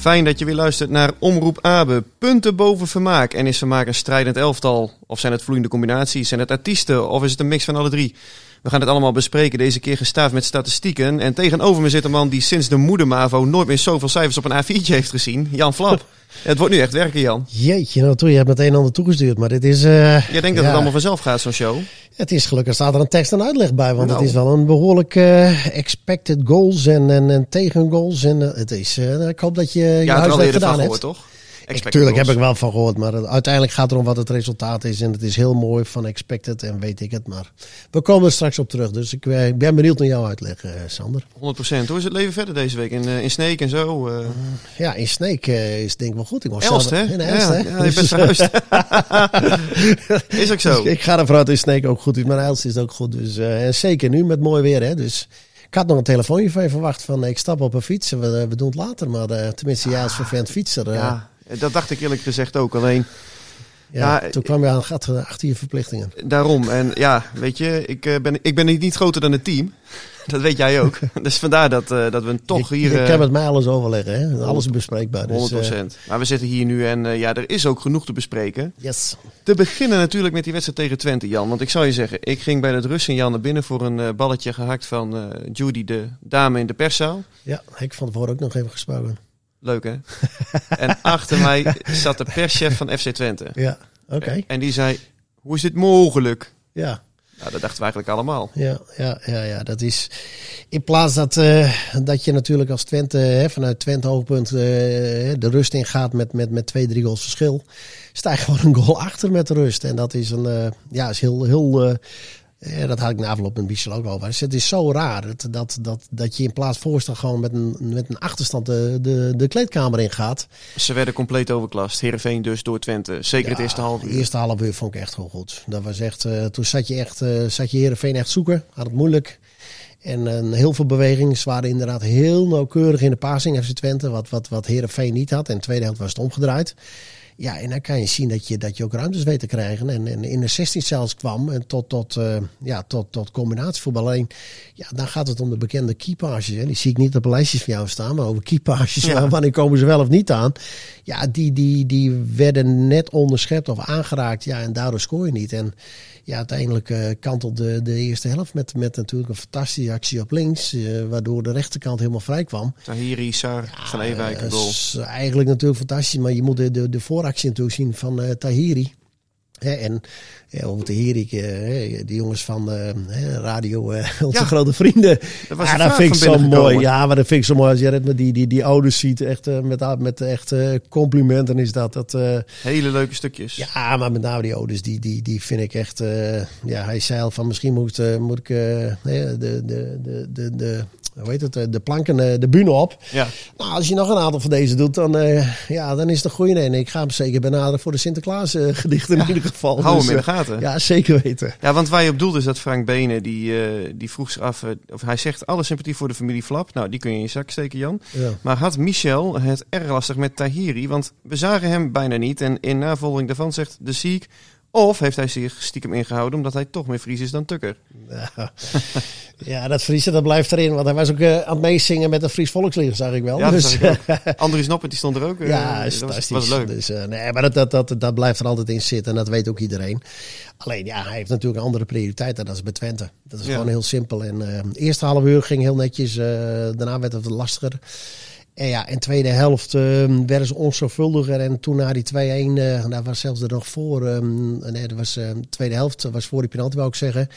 Fijn dat je weer luistert naar Omroep Abe. Punten boven vermaak. En is vermaak een strijdend elftal? Of zijn het vloeiende combinaties? Zijn het artiesten? Of is het een mix van alle drie? We gaan het allemaal bespreken. Deze keer gestaafd met statistieken. En tegenover me zit een man die sinds de moedermavo nooit meer zoveel cijfers op een A4'tje heeft gezien. Jan Flap. het wordt nu echt werken, Jan. Jeetje, nou toe, je hebt het een en ander toegestuurd, maar dit is... eh, Jij denkt dat ja, het allemaal vanzelf gaat, zo'n show? Het is gelukkig, staat er een tekst en uitleg bij, want Nou. het is wel een behoorlijk eh, expected goals en, en, en tegengoals. En eh, het is, ik hoop dat je je Ja, het al huiswerk eerder van gedaan gehoord, hebt. toch? Expected tuurlijk heb ik wel van gehoord, maar het- uiteindelijk gaat het erom wat het resultaat is. En het is heel mooi van expected en weet ik het. Maar we komen er straks op terug, dus ik, eh, ben benieuwd naar jouw uitleg, eh, Sander. 100%. Hoe is het leven verder deze week? In, eh, in Sneek en zo? Ja, in Sneek is denk ik wel goed. Ik was Elst, hè? In Elst, ja, hè? ja, je bent verhuisd. is ook zo. Ik ga ervan uit dat Sneek ook goed is, maar Elst is ook goed. Dus, en zeker nu met mooi weer. Hè? Dus ik had nog een telefoontje van je verwacht van ik stap op een fiets en we, we doen het later. Maar tenminste, jij als vervent fietser. ja, Ja, dat dacht ik eerlijk gezegd ook. Alleen ja, toen kwam je aan gat eh, achter je verplichtingen. daarom. En ja, weet je, ik, eh, ben, ik ben niet groter dan het team. Dat weet jij ook. Dus vandaar dat, eh, dat we toch je, hier... je eh, kan met mij alles overleggen. Hè? Alles is bespreekbaar. Dus, 100%. eh, maar we zitten hier nu en eh, ja, er is ook genoeg te bespreken. yes. Te beginnen natuurlijk met die wedstrijd tegen Twente, Jan. Want ik zou je zeggen, ik ging bij het rustsignaal naar binnen voor een eh, balletje gehakt van eh, Judy, de dame in de perszaal. Ja, heb ik van tevoren ook nog even gesproken. Leuk hè? en achter mij zat de perschef van FC Twente. Ja, oké. En die zei, hoe is dit mogelijk? Ja. Nou, dat dachten we eigenlijk allemaal. Ja, ja, ja, ja, dat is. In plaats dat, eh, dat je natuurlijk als Twente, hè, vanuit Twente hoogpunt, eh, de rust ingaat met, met, met twee, drie goals verschil, sta je gewoon een goal achter met de rust. En dat is een, eh, ja, is heel, heel. Eh, eh, dat had ik na afloop met Michel ook over. Dus het is zo raar dat, dat, dat, dat je in plaats voorstel gewoon met een, met een achterstand de, de, de kleedkamer ingaat. Ze werden compleet overklast. Heerenveen dus door Twente. Zeker het Ja, eerste half uur. eerste half uur vond ik echt heel goed. Dat was echt, eh, toen zat je echt, eh, zat je Heerenveen echt zoeken. Had het moeilijk. En heel veel bewegingen. Ze waren inderdaad heel nauwkeurig in de passing FC Twente. Wat, wat, wat Heerenveen niet had. En de tweede helft was het omgedraaid. Ja, en dan kan je zien dat je, dat je ook ruimtes weet te krijgen. En, en in de 16 zelfs kwam en tot, tot, eh, ja, tot, tot combinatievoetbal. Alleen, ja, dan gaat het om de bekende keypages. Hè. Die zie ik niet op de lijstjes van jou staan, maar over keypages. Ja. Wanneer komen ze wel of niet aan? Ja, die, die, die werden net onderschept of aangeraakt. Ja, en daardoor scoor je niet. En ja, uiteindelijk eh kantelde de eerste helft met, met natuurlijk een fantastische actie op links. eh, waardoor de rechterkant helemaal vrij kwam. Tahiri, Sar, Van Ewijk, Eh, een goal. is eigenlijk natuurlijk fantastisch, maar je moet de, de, de vooractie natuurlijk zien van eh, Tahiri. Hè, en ja, over Tahiri, eh, die jongens van hè, Radio, eh, onze Ja. grote vrienden. Dat was ja, dat vind ik zo mooi. gekomen. Ja, maar dat vind ik zo mooi. Als je met die, die, die ouders ziet, echt met, met echt complimenten is dat. dat Hele leuke stukjes. ja, maar met name die ouders, die, die, die vind ik echt... ja, hij zei al van misschien moet, moet ik de, de, de, de, de, hoe heet het, eh, de planken, eh, de bühne op. Ja. Nou, als je nog een aantal van deze doet, dan, eh, ja, dan is het een goeie. En ik ga hem zeker benaderen voor de Sinterklaas eh, gedichten in ieder geval. Hou Dus, hem in de eh, gaten. Ja, zeker weten. Ja, want waar je op doelt is dat Frank Benen, die, eh, die vroeg zich af, eh, of hij zegt alle sympathie voor de familie Flap. Nou, die kun je in je zak steken, Jan. Ja. Maar had Michel het erg lastig met Tahiri? Want we zagen hem bijna niet. En in navolging daarvan zegt de Ziek, Of heeft hij zich stiekem ingehouden omdat hij toch meer Fries is dan Tukker? Ja, ja, dat Friese dat blijft erin. Want hij was ook eh, aan het meezingen met de Fries Volkslied, zag ik wel. Ja, dat dus, ook. Andries Noppert die stond er ook. eh, Ja, is dat was, fantastisch. was leuk. Dus, eh, nee, maar dat, dat, dat, dat blijft er altijd in zitten en dat weet ook iedereen. Alleen ja, hij heeft natuurlijk een andere prioriteit en dat is bij Twente. Dat is Ja. gewoon heel simpel. En eh, eerste half uur ging heel netjes, eh, daarna werd het lastiger. En ja, in de tweede helft eh, werden ze onzorgvuldiger. En toen na die 2-1, eh daar was zelfs er nog voor. eh, nee, dat was de tweede helft, was voor die penalty, wou ik zeggen.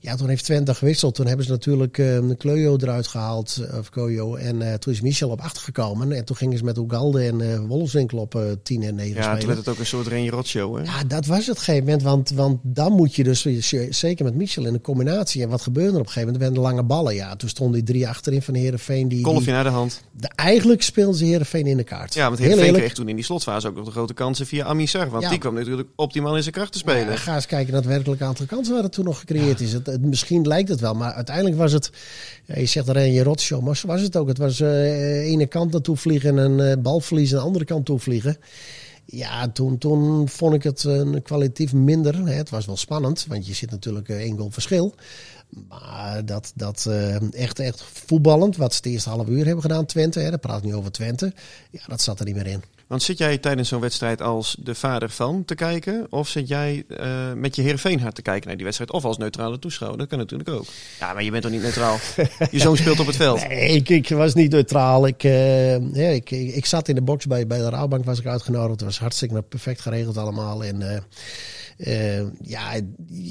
Ja, toen heeft Twente gewisseld. Toen hebben ze natuurlijk eh Kleujo eruit gehaald, eh, of Koyo. En eh, toen is Michel op achter gekomen. En toen gingen ze met Ugalde en eh Wolfswinkel op eh 10 en 9 Ja, toen werd het ook een soort Renje Rotshow. Hè? Ja, dat was het op een gegeven moment. Want, want dan moet je dus, zeker met Michel in de combinatie. En wat gebeurde er op een gegeven moment? Er werden lange ballen. Ja, toen stonden die drie achterin van Herenveen. Die, Kolfje die, naar de hand. de, eigenlijk speelden ze Herenveen in de kaart. Ja, want Heerenveen kreeg toen in die slotfase ook nog de grote kansen via Amisar. Want Ja. die kwam natuurlijk optimaal in zijn kracht te spelen. Ja, ga eens kijken naar het werkelijk aantal kansen waar het toen nog gecreëerd is. Het, het- misschien lijkt het wel, maar uiteindelijk was het... Je zegt een je rotshow, maar was het ook. Het was eh ene kant naartoe vliegen en een eh, balverlies aan de andere kant toe vliegen. Ja, toen, toen vond ik het kwalitatief minder. Hè. Het was wel spannend, want je zit natuurlijk eh, één goal verschil. Maar dat, dat eh, echt, echt voetballend, wat ze het eerste half uur hebben gedaan, Twente. Hè, dat praat nu over Twente. Ja, dat zat er niet meer in. Want zit jij tijdens zo'n wedstrijd als de vader van te kijken? Of zit jij eh, met je Heerenveen hart te kijken naar die wedstrijd? Of als neutrale toeschouwer? Dat kan natuurlijk ook. Ja, maar je bent toch niet neutraal? je zoon speelt op het veld. Nee, ik, ik was niet neutraal. Ik, eh, ja, ik, ik, ik zat in de box bij, bij de Rouwbank, was ik uitgenodigd. Het was hartstikke perfect geregeld allemaal. En eh, eh, ja,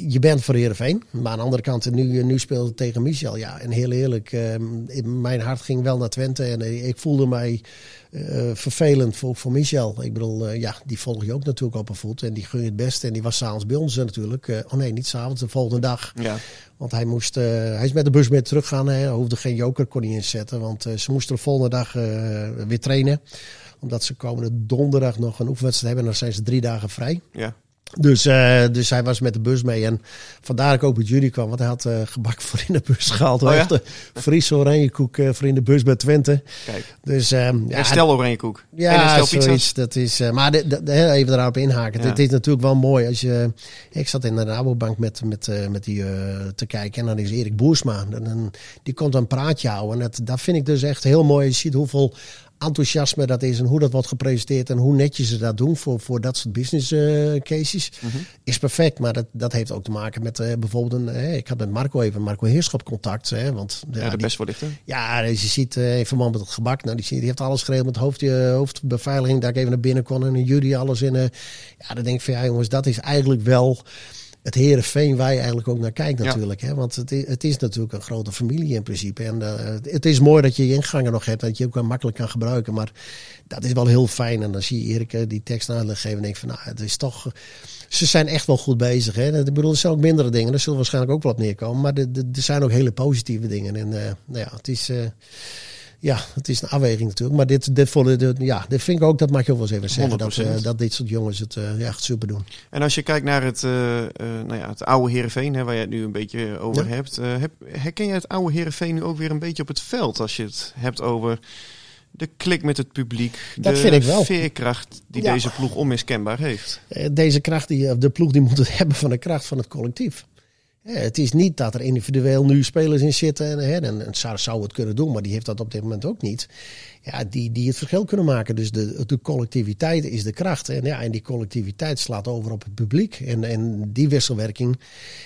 je bent voor Heerenveen. Maar aan de andere kant, nu, nu speelde het tegen Michel. Ja, en heel eerlijk, eh, in mijn hart ging wel naar Twente. En eh, ik voelde mij eh, vervelend voor, voor Michel. Ik bedoel, ja, die volg je ook natuurlijk op een voet. En die gun je het beste. En die was s'avonds bij ons natuurlijk. Oh nee, niet s'avonds, de volgende dag. Ja. Want hij, moest, hij is met de bus mee teruggaan. Hij hoefde geen joker, kon niet inzetten. Want ze moesten de volgende dag weer trainen. Omdat ze komende donderdag nog een oefenwedstrijd hebben. En dan zijn ze drie dagen vrij. ja. Dus, eh, dus hij was met de bus mee. En vandaar dat ik ook bij jullie kwam. Want hij had eh, gebak voor in de bus gehaald. Oh ja? Friese oranje koek eh, voor in de bus bij Twente. Kijk. Dus, ehm, ja, en stel oranje koek. en een ja, zoiets. Dat is, maar de, de, de- heel even daarop inhaken. Ja. Het is natuurlijk wel mooi als je. Ik zat in de Rabobank met, met, met die te kijken. En dan is Erik Boersma. En, dan- die komt een praatje houden. En dat, dat vind ik dus echt heel mooi. Je ziet hoeveel enthousiasme dat is en hoe dat wordt gepresenteerd en hoe netjes ze dat doen voor, voor dat soort business eh, cases. Is perfect, maar dat, dat heeft ook te maken met eh, bijvoorbeeld een. eh, ik had met Marco even Marco Heerschap contact. Hè, want Ja, de die- persvoorlichter. ja, dus je ziet eh, in verband met het gebak. Nou, die, die heeft alles geregeld met hoofd, hoofdbeveiliging. Dat ik even naar binnen kon en jury alles in. ja, dan denk ik van ja jongens, dat is eigenlijk wel het Herenveen waar je eigenlijk ook naar kijkt Ja. natuurlijk. Hè? Want het is, het is natuurlijk een grote familie in principe. En eh, het is mooi dat je je ingangen nog hebt. Dat je ook wel makkelijk kan gebruiken. Maar dat is wel heel fijn. En dan zie je Erik eh, die tekst uitleg geven. En denk van nou, het is toch... Ze zijn echt wel goed bezig. Hè? Ik bedoel, er zijn ook mindere dingen. Daar zullen waarschijnlijk ook op neerkomen. Maar er- er er zijn ook hele positieve dingen. En eh, nou ja, het is... ja, het is een afweging natuurlijk. Maar dit, dit, de- ja, dit vind ik ook, dat mag je ook wel eens even zeggen. Dat, 100%. eh, dat dit soort jongens het eh, echt super doen. En als je kijkt naar het, eh, nou ja, het oude Heerenveen, hè, waar je het nu een beetje over Ja. hebt. heb. Herken je het oude Heerenveen nu ook weer een beetje op het veld? Als je het hebt over de klik met het publiek. Dat de vind ik wel. veerkracht die Ja. deze ploeg onmiskenbaar heeft. Deze kracht, die, de ploeg, die moet het hebben van de kracht van het collectief. Eh, Het is niet dat er individueel nu spelers in zitten. En, hè, zou het kunnen doen, maar die heeft dat op dit moment ook niet. Ja, die, die het verschil kunnen maken. Dus de, de collectiviteit is de kracht. En, ja, en die collectiviteit slaat over op het publiek. En, en die wisselwerking,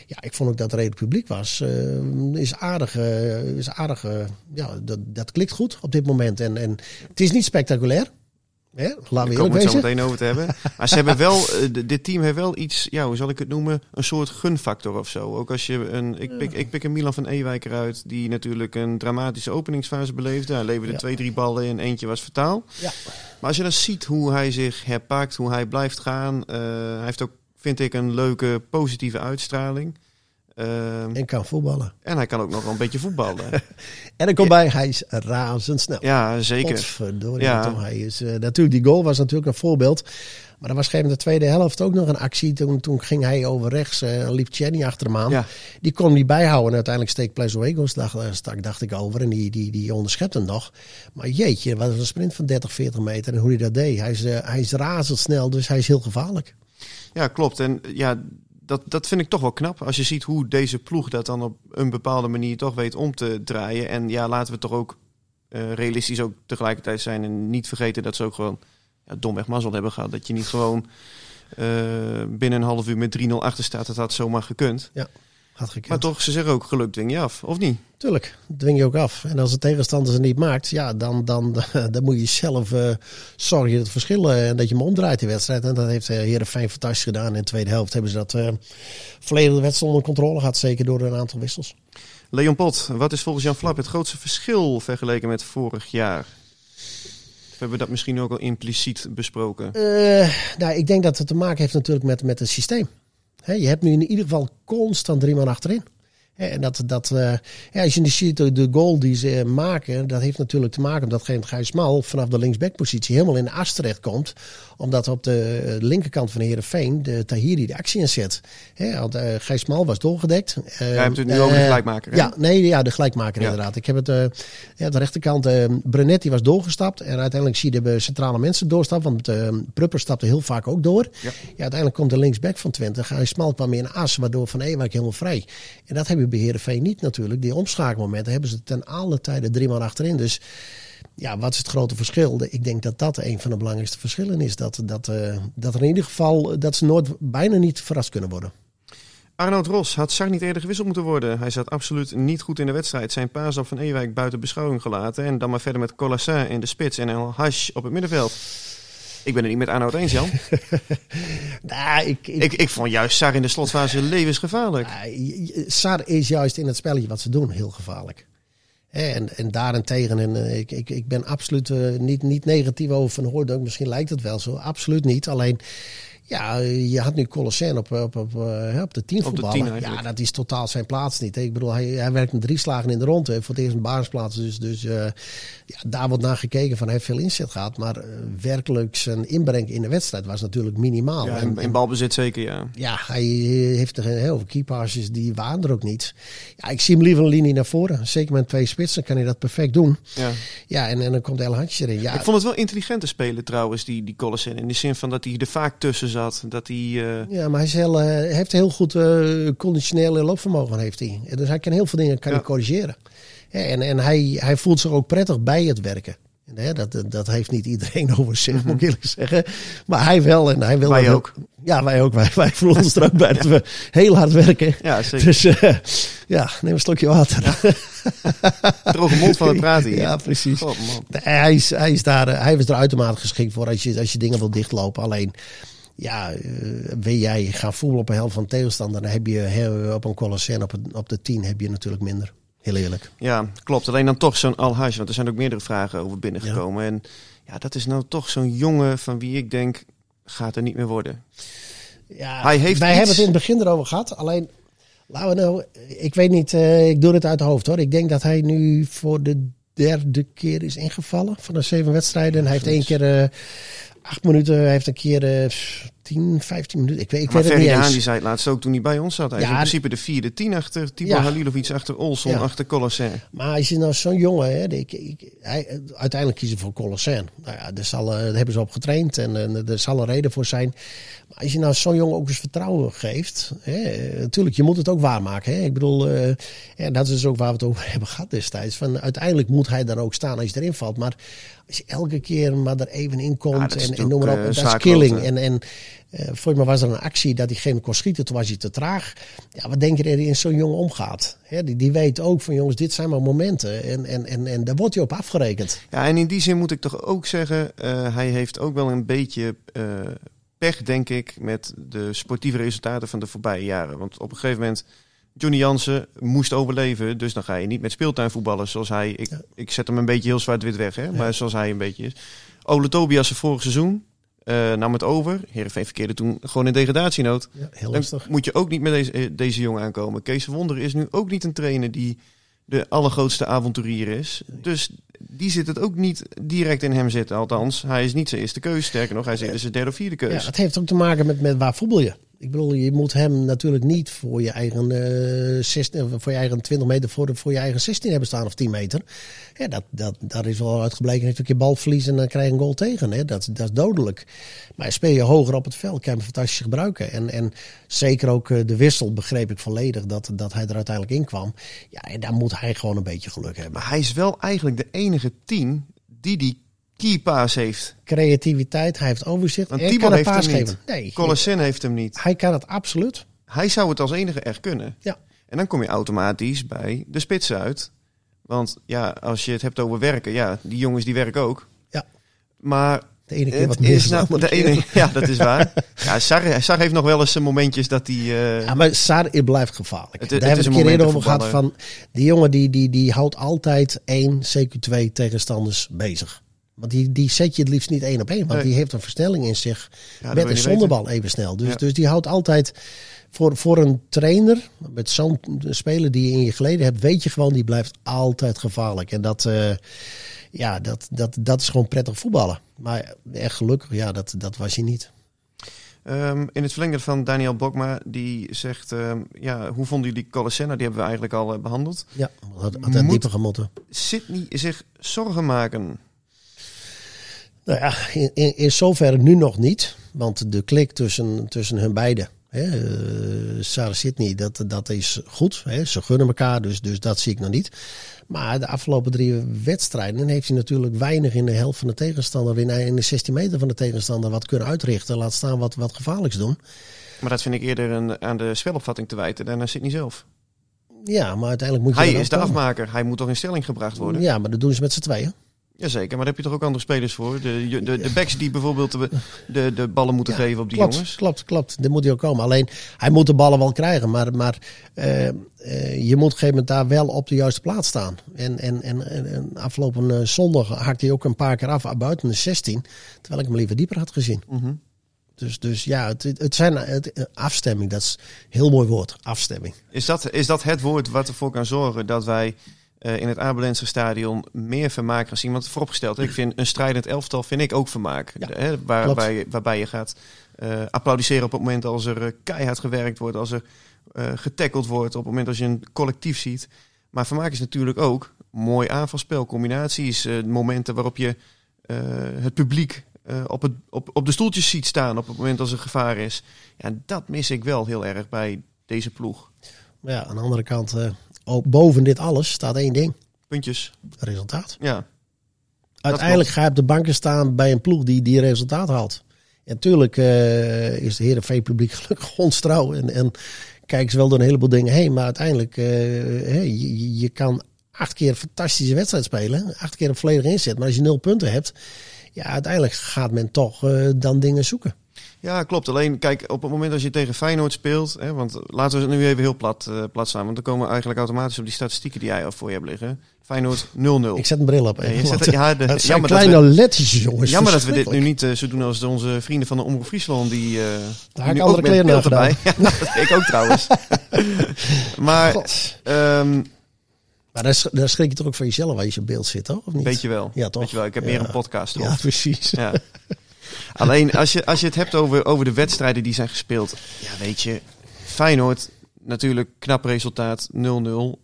ja, ik vond ook dat er redelijk publiek was. eh, is aardig. eh, is aardig ja, dat, dat klikt goed op dit moment. En, en het is niet spectaculair. Hè? Laten we Daar komen het zo meteen over te hebben. Maar ze hebben wel, eh, dit team heeft wel iets, ja, hoe zal ik het noemen, een soort gunfactor of zo. Ook als je een, ik pik, ik pik een Milan van Ewijk eruit, die natuurlijk een dramatische openingsfase beleefde. Hij leverde Ja. twee, drie ballen en eentje was vertaal. Ja. Maar als je dan ziet hoe hij zich herpakt, hoe hij blijft gaan, eh, hij heeft ook, vind ik, een leuke positieve uitstraling. Ehm, En kan voetballen. en hij kan ook nog wel een beetje voetballen. En er komt bij, hij is razendsnel. ja, zeker. Godverdorie, Ja. Tom, hij is, eh, natuurlijk, die goal was natuurlijk een voorbeeld. Maar er was moment de tweede helft ook nog een actie. Toen, toen ging hij over rechts, eh liep Chenny achter hem aan. Ja. Die kon niet bijhouden. En uiteindelijk Plezoegos, dacht, eh, stak, dacht ik over. En die, die, die onderschept hem nog. Maar jeetje, wat een sprint van 30, 40 meter. En hoe hij dat deed. Hij is, hij is razendsnel, dus hij is heel gevaarlijk. Ja, klopt. En ja, dat, dat vind ik toch wel knap. Als je ziet hoe deze ploeg dat dan op een bepaalde manier toch weet om te draaien. En ja, laten we toch ook eh, realistisch ook tegelijkertijd zijn. En niet vergeten dat ze ook gewoon ja, domweg mazzel hebben gehad. Dat je niet gewoon eh, binnen een half uur met 3-0 achter staat. Dat had zomaar gekund. Had. Maar toch, ze zeggen ook geluk dwing je af, of niet? Tuurlijk, dwing je ook af. En als de tegenstander ze niet maakt, ja, dan, dan, dan moet je zelf eh, zorgen dat het verschil eh, en dat je hem omdraait die wedstrijd. En dat heeft uh, Heerenveen fantastisch gedaan. In de tweede helft hebben ze dat uh, volledig de wedstrijd onder controle gehad. Zeker door een aantal wissels. Leon Pot, wat is volgens Jan Flap het grootste verschil vergeleken met vorig jaar? Of hebben we dat misschien ook al impliciet besproken? nou, ik denk dat het te maken heeft natuurlijk met, met het systeem. Je hebt nu in ieder geval constant drie man achterin. En dat, dat, uh, ja, als je nu ziet de goal die ze maken, dat heeft natuurlijk te maken omdat Gijs Mal vanaf de linksbackpositie helemaal in de as terecht komt. Omdat op de linkerkant van Heerenveen de Tahiri de actie inzet. Hè, want uh, Gijs Mal was doorgedekt. Uh, Jij hebt het nu over de gelijkmaker. Hè? Ja, nee, ja, de gelijkmaker ja. inderdaad. Ik heb het, ja, de rechterkant, Brunetti was doorgestapt. En uiteindelijk zie je de centrale mensen doorstappen. Want Prupper stapte heel vaak ook door. Ja. ja uiteindelijk komt de linksback van 20. Gijs Mal kwam in de as, waardoor Van Ewijk helemaal vrij. En dat heb je bij Heerenveen niet natuurlijk. Die omschakelmomenten hebben ze ten alle tijden drie man achterin. Dus ja, wat is het grote verschil? Ik denk dat dat een van de belangrijkste verschillen is. Dat, dat, uh, dat er in ieder geval dat ze nooit bijna niet verrast kunnen worden. Arnoud Ros had Sar niet eerder gewisseld moeten worden. Hij zat absoluut niet goed in de wedstrijd. Zijn paas op Van Ewijk buiten beschouwing gelaten. En dan maar verder met Colassin in de spits en El Hash op het middenveld. Ik ben het niet met Arnoud eens, Jan. nou, ik, ik, ik, ik, vond juist Sar in de slotfase levensgevaarlijk. Nou, Sar is juist in het spelletje wat ze doen heel gevaarlijk. En, en daarentegen, en, ik, ik, ik ben absoluut uh, niet, niet negatief over Van Hooydonk. Misschien lijkt het wel zo, absoluut niet. Alleen, ja, je had nu Colossijn op, op, op, op de tien voetballen. Ja, dat is totaal zijn plaats niet. Ik bedoel, hij, hij werkt met drie slagen in de ronde. Voor het eerst een basisplaats. Dus, dus uh, ja, daar wordt naar gekeken van hij heeft veel inzet gehad. Maar uh, werkelijk zijn inbreng in de wedstrijd was natuurlijk minimaal. Ja, en, in balbezit zeker, ja. Ja, hij heeft er heel veel keepasses, die waren er ook niet. Ja, ik zie hem liever een linie naar voren. Zeker met twee spitsen kan hij dat perfect doen. Ja, ja en, en dan komt El Handje erin. Ja, ik vond het wel intelligente spelen trouwens, die, die Collison. In de zin van dat hij er vaak tussen zat. Dat hij, uh... Ja, maar hij is heel, uh, heeft heel goed uh, conditioneel loopvermogen. Heeft hij. Dus hij kan heel veel dingen kan ja. hij corrigeren. Ja, en en hij, hij voelt zich ook prettig bij het werken. En, dat, dat heeft niet iedereen over zich, moet ik eerlijk zeggen. Maar hij wel. En hij wil wij ook. Ja, wij ook. Wij, wij voelen ons er ook bij dat we heel hard werken. Ja, zeker. Dus ja, neem een slokje water. Droge mond van het praten hier. Ja, precies. God, hij, is, hij, is daar, hij is er uitermate geschikt voor als je, als je dingen wil dichtlopen. Alleen ja, uh, wil jij gaan voetballen op een helft van tegenstander, dan heb je op een Colossien op, op de 10 heb je natuurlijk minder. Heel eerlijk. Ja, klopt. Alleen dan toch zo'n Al-Hajj, want er zijn ook meerdere vragen over binnengekomen. Ja. En ja, dat is nou toch zo'n jongen van wie ik denk, gaat er niet meer worden. Ja, Hij heeft wij iets... hebben het in het begin erover gehad. Alleen, laten we nou, ik weet niet, uh, ik doe het uit de hoofd hoor. Ik denk dat hij nu voor de derde keer is ingevallen van de zeven wedstrijden. En hij heeft één keer... Uh, acht minuten. Heeft een keer uh, 10, 15 minuten. Ik weet, ik maar weet het niet eens. die zei het laatst ook toen hij bij ons zat. Hij ja, is in principe de vierde, tien achter Tibor ja. Halilovic, achter Olson, ja. achter Colossin. Maar als je nou zo'n jongen, hè, ik, ik, hij, uiteindelijk kiezen voor Colossin. Nou ja, daar, zal, daar hebben ze op getraind en, en er zal een reden voor zijn. Maar als je nou zo'n jongen ook eens vertrouwen geeft, hè, natuurlijk, je moet het ook waarmaken. Hè. Ik bedoel, uh, ja, dat is dus ook waar we het over hebben gehad destijds. Van, uiteindelijk moet hij dan ook staan als je erin valt. Maar als je elke keer maar er even in komt en, en noem maar op, dat is killing. En, en uh, volgens mij was er een actie dat diegene kon schieten, toen was hij te traag. Ja, wat denk je er in zo'n jongen omgaat? Die, die weet ook van jongens, dit zijn maar momenten. En, en, en, en daar wordt hij op afgerekend. Ja, en in die zin moet ik toch ook zeggen, uh, hij heeft ook wel een beetje uh, pech, denk ik, met de sportieve resultaten van de voorbije jaren. Want op een gegeven moment, Johnny Jansen moest overleven, dus dan ga je niet met speeltuinvoetballen zoals hij. Ik, ja. ik zet hem een beetje heel zwart-wit weg, hè, ja. maar zoals hij een beetje is. Ole Tobias vorig seizoen, nam het over. Heerenveen verkeerde toen gewoon in degradatienood. Ja, heel Dan lastig. moet je ook niet met deze, deze jongen aankomen. Kees Wonder is nu ook niet een trainer die de allergrootste avonturier is. Dus die zit het ook niet direct in hem zitten. Althans, hij is niet zijn eerste keuze. Sterker nog, hij is eerder zijn derde of vierde keuze. Ja, het heeft ook te maken met, met waar voetbal je. Ik bedoel, je moet hem natuurlijk niet voor je eigen, eh 16, voor je eigen 20 meter voor, voor je eigen 16 hebben staan of 10 meter. Ja, dat, dat, daar is wel uitgebleken. Heeft een keer balverlies en dan krijg je een goal tegen. Hè? Dat, dat is dodelijk. Maar speel je hoger op het veld, kan je hem fantastisch gebruiken. En, en zeker ook eh, de wissel begreep ik volledig dat, dat hij er uiteindelijk in kwam. Ja, en daar moet hij gewoon een beetje geluk hebben. Maar hij is wel eigenlijk de enige tien die die keypass heeft. Creativiteit, hij heeft overzicht Want kan een heeft paas hem niet. geven. Nee, Colasin heeft hem niet. hij kan het absoluut. Hij zou het als enige echt kunnen. Ja. En dan kom je automatisch bij de spits uit. Want ja, als je het hebt over werken, ja, die jongens die werken ook. Ja. Maar De ene keer wat meer is nou, de ene, ja, dat is waar. Ja, Sar, Sar heeft nog wel eens zijn momentjes dat hij. eh, Ja, maar Sar het blijft gevaarlijk. Het- Daar hebben we een keer eerder over gehad. Van, die jongen die, die, die houdt altijd één, CQ twee tegenstanders bezig. Want die, die zet je het liefst niet één op één. Want Nee. die heeft een versnelling in zich. met wil en je zonder weten. bal even snel. Dus, Ja. dus die houdt altijd... Voor, voor een trainer, met zo'n speler die je in je geleden hebt... weet je gewoon, die blijft altijd gevaarlijk. En dat, eh, ja, dat, dat, dat is gewoon prettig voetballen. Maar echt gelukkig, ja, dat, dat was hij niet. Ehm, in het verlengde van Daniel Bokma, die zegt: ehm, ja, Hoe vonden jullie Colasenna? Die hebben we eigenlijk al eh, behandeld. Ja, had, had Moet- dieper gemotten. Sydney zich zorgen maken. Nou ja, in, in, in zoverre nu nog niet. Want de klik tussen, tussen hun beiden, hè, eh, Sarah Sydney, dat, dat is goed. Hè. Ze gunnen elkaar, dus, dus dat zie ik nog niet. Maar de afgelopen drie wedstrijden heeft hij natuurlijk weinig in de helft van de tegenstander, in, in de 16 meter van de tegenstander, wat kunnen uitrichten. Laat staan wat, wat gevaarlijks doen. Maar dat vind ik eerder een, aan de spelopvatting te wijten dan aan Sydney zelf. Ja, maar uiteindelijk moet je. Hij is de komen. afmaker. Hij moet toch in stelling gebracht worden? Ja, maar dat doen ze met z'n tweeën. Jazeker, maar daar heb je toch ook andere spelers voor? De, de, de backs die bijvoorbeeld de, de, de ballen moeten geven op die klopt, jongens. Klopt, klopt. Daar moet hij ook komen. Alleen, hij moet de ballen wel krijgen. Maar, maar eh, eh, je moet op een gegeven moment daar wel op de juiste plaats staan. En, en, en, en, en afgelopen eh, zondag hakte hij ook een paar keer af buiten de 16. Terwijl ik hem liever dieper had gezien. Mhm. Dus, dus ja, het, het zijn het, afstemming. Dat is een heel mooi woord. Afstemming. Is, dat, is dat het woord wat ervoor kan zorgen dat wij in het Abelense stadion meer vermaak gaan zien? Want vooropgesteld, ik vind een strijdend elftal vind ik ook vermaak. Ja, hè, waarbij, waarbij je gaat eh, applaudisseren op het moment als er eh, keihard gewerkt wordt, als er eh getackeld wordt, op het moment als je een collectief ziet. Maar vermaak is natuurlijk ook mooi aanvalspel, combinaties, eh, momenten waarop je eh, het publiek eh, op, het, op, op de stoeltjes ziet staan op het moment als er gevaar is. Ja, dat mis ik wel heel erg bij deze ploeg. Maar ja, aan de andere kant, eh, ook boven dit alles staat één ding. Puntjes. Resultaat. Ja, Uiteindelijk ga je op de banken staan bij een ploeg die die resultaat haalt. En natuurlijk eh, is de Heerenveen publiek gelukkig ons trouw. En, en kijken ze wel door een heleboel dingen heen. Maar uiteindelijk, eh, hè, je, je kan acht keer een fantastische wedstrijd spelen. Acht keer een volledige inzet. Maar als je nul punten hebt, ja, uiteindelijk gaat men toch eh, dan dingen zoeken. Ja, klopt. Alleen, kijk, op het moment als je tegen Feyenoord speelt... Hè, want laten we het nu even heel plat, eh, plat staan... want dan komen we eigenlijk automatisch op die statistieken die jij al voor je hebt liggen. Feyenoord 0-0. Ik zet een bril op. Ja, je hè, zet- ja, de- dat zijn dat kleine we- lettertjes, jongens. Jammer dat we dit nu niet eh, zo doen als onze vrienden van de Omroep Friesland... die, eh die ik nu andere kleren aan. Ja, dat deed ik ook trouwens. maar, ehm Maar daar, sch- daar schrik je toch ook van jezelf als je in beeld zit, toch? Of niet? weet je wel. Ja, toch? Weet je wel, ik heb Ja. meer een podcast Ja, erop. precies. Ja. Alleen als je, als je het hebt over, over de wedstrijden die zijn gespeeld. Ja, weet je, Feyenoord natuurlijk knap resultaat 0-0.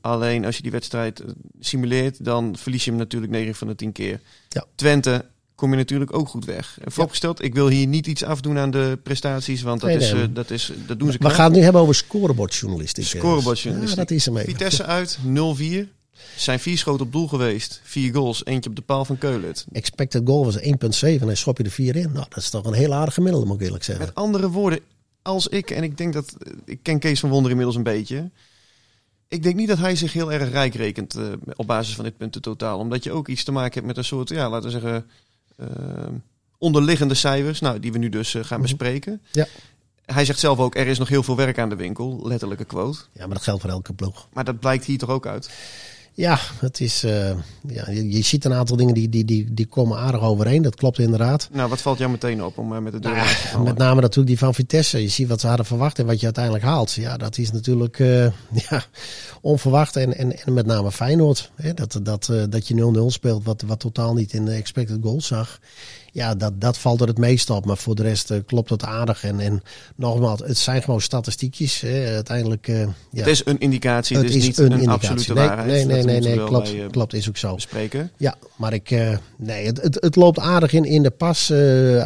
Alleen als je die wedstrijd eh, simuleert, dan verlies je hem natuurlijk 9 van de 10 keer. Ja. Twente kom je natuurlijk ook goed weg. En vooropgesteld, ik wil hier niet iets afdoen aan de prestaties, want dat, Nee, is, eh, dat, is, dat doen ze We knap. gaan het nu hebben over scorebordjournalistiek. Scorebordjournalistiek. Ja, dat is hem even. Vitesse uit 0-4. Zijn vier schoten op doel geweest. Vier goals, eentje op de paal van Keulet. Expected goal was 1,7 en hij schop je er 4 in. Nou, dat is toch een heel aardig gemiddelde, moet ik eerlijk zeggen. Met andere woorden, als ik, en ik denk dat, ik ken Kees van Wonder inmiddels een beetje. Ik denk niet dat hij zich heel erg rijk rekent eh, op basis van dit punten totaal. Omdat je ook iets te maken hebt met een soort, ja, laten we zeggen, eh, onderliggende cijfers. Nou, die we nu dus eh, gaan bespreken. Ja. Hij zegt zelf ook, er is nog heel veel werk aan de winkel. Letterlijke quote. Ja, maar dat geldt voor elke ploeg. Maar dat blijkt hier toch ook uit. Ja, het is, eh, ja je, je ziet een aantal dingen die, die, die, die komen aardig overeen. Dat klopt inderdaad. Nou, wat valt jou meteen op om eh, met de deur Nou te vallen? met name natuurlijk die van Vitesse. Je ziet wat ze hadden verwacht en wat je uiteindelijk haalt. Ja, dat is natuurlijk eh, ja, onverwacht. En, en, en met name Feyenoord. Hè, dat, dat, dat je 0-0 speelt, wat, wat totaal niet in de expected goals zag. Ja, dat, dat valt er het meest op. Maar voor de rest eh, klopt het aardig. En, en nogmaals, het zijn gewoon statistiekjes. Hè. Uiteindelijk, eh, ja. Het is een indicatie, Het dus is niet een absolute Nee, waarheid. nee, nee, nee, nee, klopt. bij, eh, Klopt, is ook zo. bespreken. Ja, maar ik, nee, het, het, het loopt aardig in, in de pas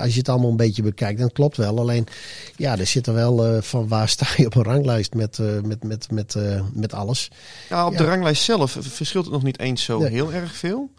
als je het allemaal een beetje bekijkt. Het klopt wel. Alleen, ja, er zit er wel van waar sta je op een ranglijst met, met, met, met, met alles. Ja, op Ja. de ranglijst zelf verschilt het nog niet eens zo Nee. heel erg veel.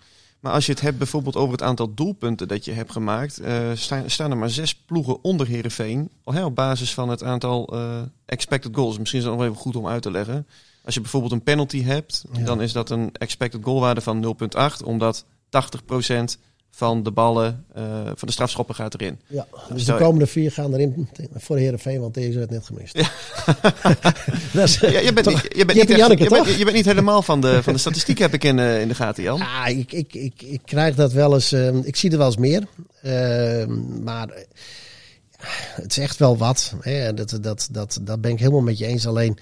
Maar als je het hebt bijvoorbeeld over het aantal doelpunten dat je hebt gemaakt, eh, staan, staan er maar zes ploegen onder Herenveen. Op basis van het aantal eh, expected goals. Misschien is het nog wel even goed om uit te leggen. Als je bijvoorbeeld een penalty hebt, Ja. dan is dat een expected goalwaarde van 0,8, omdat 80% van de ballen eh, van de strafschoppen gaat erin. Ja, dus Stel de komende vier gaan erin voor de Heerenveen, want deze werd net gemist. is, Ja, je, bent toch- niet, je, bent hebt niet echt- Janneke, je, bent, toch? je bent niet helemaal van de, van de statistiek, heb ik in, eh, in de gaten, Jan. Ja, ik, ik, ik, ik krijg dat wel eens. ehm, ik zie er wel eens meer. Ehm, maar eh, het is echt wel wat. Hè. Dat, dat, dat, dat ben ik helemaal met je eens. Alleen,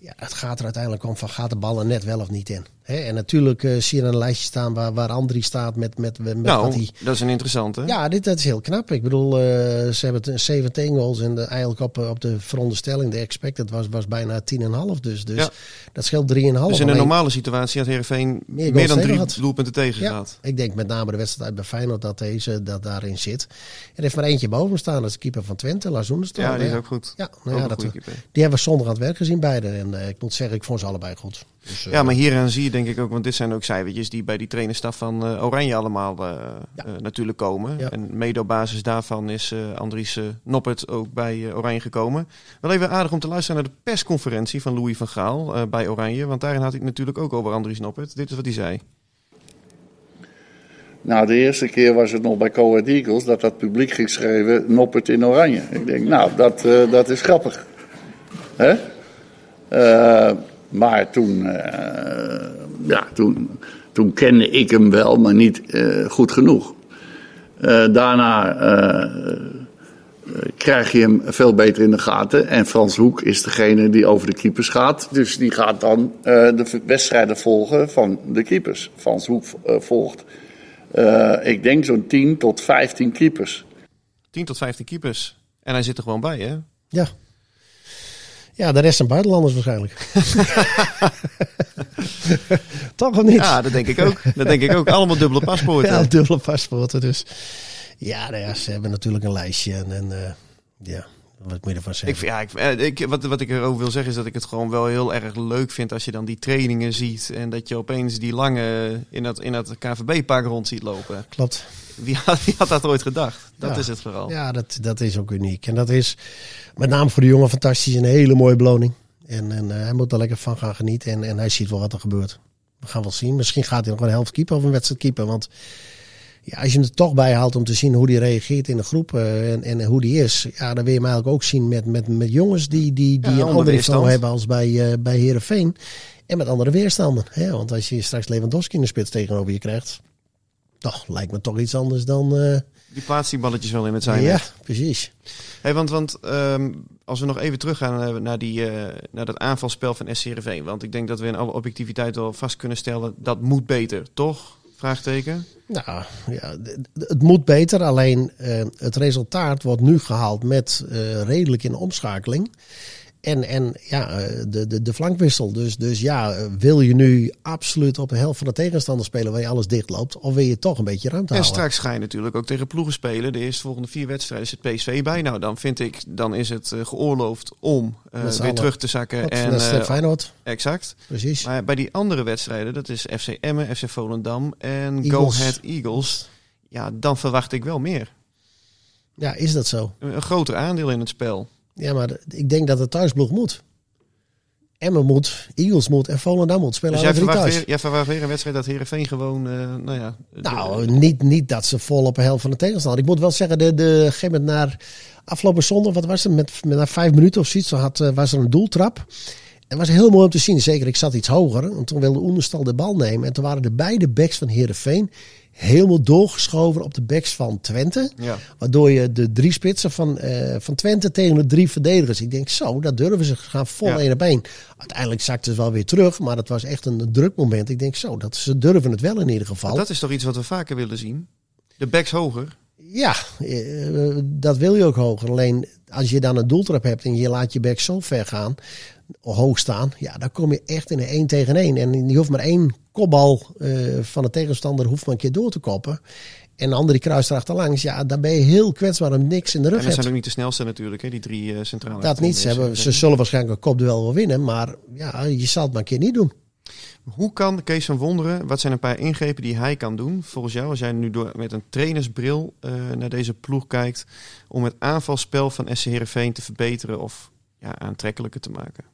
ja, het gaat er uiteindelijk om van gaat de bal er net wel of niet in. En natuurlijk eh, zie je een lijstje staan waar, waar Andri staat met, met, met wat nou, hij... dat is een interessante. Ja, dit dat is heel knap. Ik bedoel, eh, ze hebben het 17 goals en de, eigenlijk op, op de veronderstelling, de expected was, was bijna 10,5. Dus, dus Ja. dat scheelt 3,5. Dus in een Alleen- normale situatie had Heerenveen meer, goals dan drie had. doelpunten tegen Ja, gehad. ik denk met name de wedstrijd bij Feyenoord dat deze dat daarin zit. Er heeft maar eentje boven staan, dat is de keeper van Twente, Oenerstal. Ja, die is ook goed. Ja, nou Ook ja, dat, die hebben we zondag aan het werk gezien beide. En eh, ik moet zeggen, ik vond ze allebei goed. Dus, eh, Ja, maar hieraan zie je denk ik ook, want dit zijn ook cijfertjes die bij die trainerstaf van eh, Oranje allemaal Ja. natuurlijk komen. Ja. En mede op basis daarvan is eh, Andries Noppert ook bij eh, Oranje gekomen. Wel even aardig om te luisteren naar de persconferentie van Louis van Gaal eh, bij Oranje. Want daarin had hij het natuurlijk ook over Andries Noppert. Dit is wat hij zei. Nou, de eerste keer was het nog bij Coed Eagles dat dat publiek ging schrijven Noppert in oranje. Ik denk, nou, dat, eh, dat is grappig. Hè? Eh, maar toen, eh, ja, toen, toen kende ik hem wel, maar niet eh, goed genoeg. Eh, daarna krijg je hem veel beter in de gaten. En Frans Hoek is degene die over de keepers gaat. Dus die gaat dan eh, de wedstrijden volgen van de keepers. Frans Hoek volgt eh, ik denk zo'n 10 tot 15 keepers. 10 tot 15 keepers. En hij zit er gewoon bij, hè? ja. Ja, de rest zijn buitenlanders waarschijnlijk. Toch of niet? Ja, dat denk ik ook. Dat denk ik ook. Allemaal dubbele paspoorten. Ja, dubbele paspoorten. Dus ja, nou ja, ze hebben natuurlijk een lijstje. En, en eh, ja, wat moet je ervan Ik, zeggen? vind- ja, ik, eh, ik, wat, wat ik erover wil zeggen is dat ik het gewoon wel heel erg leuk vind als je dan die trainingen ziet en dat je opeens die lange in dat, in dat KVB-park rond ziet lopen. Klopt. Wie had, wie had dat ooit gedacht? Dat Ja. is het vooral. Ja, dat, dat is ook uniek. En dat is met name voor de jongen fantastisch. Een hele mooie beloning. En, en eh, hij moet er lekker van gaan genieten. En, en hij ziet wel wat er gebeurt. We gaan wel zien. Misschien gaat hij nog een helft keeper of een wedstrijd keeper. Want ja, als je hem er toch bij haalt om te zien hoe hij reageert in de groep eh, en, en hoe die is. Ja, dan wil je hem eigenlijk ook zien met, met, met jongens die, die, die Ja, een onder ander weerstand. niveau hebben als bij, eh bij Herenveen. En met andere weerstanden. Hè? Want als je straks Lewandowski in de spits tegenover je krijgt. Toch, lijkt me toch iets anders dan... eh, Die plaatst die balletjes wel in het zijn. ja, precies. Hey, want want ehm, als we nog even teruggaan eh, naar, die, eh, naar dat aanvalspel van SCRV. Want ik denk dat we in alle objectiviteit wel vast kunnen stellen dat moet beter, toch? Vraagteken. Nou ja, het moet beter. Alleen het resultaat wordt nu gehaald met redelijk in omschakeling. En, en ja, eh, de, de, de flankwissel. Dus, dus ja, eh, wil je nu absoluut op de helft van de tegenstander spelen waar je alles dicht loopt? Of wil je toch een beetje ruimte En houden? straks ga je natuurlijk ook tegen ploegen spelen. De eerste volgende vier wedstrijden zit PSV bij. Nou, dan vind ik, dan is het eh, geoorloofd om weer terug te zakken. En, dat is Feyenoord, exact. precies. Maar bij die andere wedstrijden, dat is FC Emmen, FC Volendam en Go Eagles. Ahead Eagles. Ja, dan verwacht ik wel meer. Ja, is dat zo? Een, een groter aandeel in het spel. Ja, maar ik denk dat de thuisblog moet. Emmen moet, Eagles moet en Volendam moet spelen Dus jij verwacht, thuis. weer, jij verwacht weer een wedstrijd dat Heerenveen gewoon, eh, nou ja... de- Nou, niet, niet dat ze vol op de helft van de tegenstander. Ik moet wel zeggen, de, de gegeven moment naar afgelopen zondag, wat was het, met, met na vijf minuten of zoiets, zo had, eh, was er een doeltrap. En het was heel mooi om te zien. Zeker, ik zat iets hoger. En toen wilde Oenerstal de bal nemen. En toen waren de beide backs van Heerenveen helemaal doorgeschoven op de backs van Twente. Ja. Waardoor je de drie spitsen van, eh, van Twente tegen de drie verdedigers. Ik denk, zo, dat durven ze. Gaan vol Ja. één op één. Uiteindelijk zakten ze wel weer terug. Maar dat was echt een druk moment. Ik denk, zo, dat ze durven het wel in ieder geval. Dat is toch iets wat we vaker willen zien? De backs hoger. Ja, eh, dat wil je ook hoger. Alleen als je dan een doeltrap hebt en je laat je back zo ver gaan, hoog staan, ja, dan kom je echt in een 1 tegen 1. En je hoeft maar één kopbal eh, van de tegenstander hoeft maar een keer door te koppen. En de andere die kruist erachterlangs. Ja, dan ben je heel kwetsbaar om niks in de rug En dat zijn ook niet de snelste natuurlijk, hè, die drie eh, centrale. Dat niet. Ze, hebben, ze zullen waarschijnlijk een kopduel wel winnen. Maar ja, je zal het maar een keer niet doen. Hoe kan Kees van Wonderen, wat zijn een paar ingrepen die hij kan doen volgens jou, als jij nu door, met een trainersbril eh, naar deze ploeg kijkt, om het aanvalspel van SC Heerenveen te verbeteren of ja, aantrekkelijker te maken?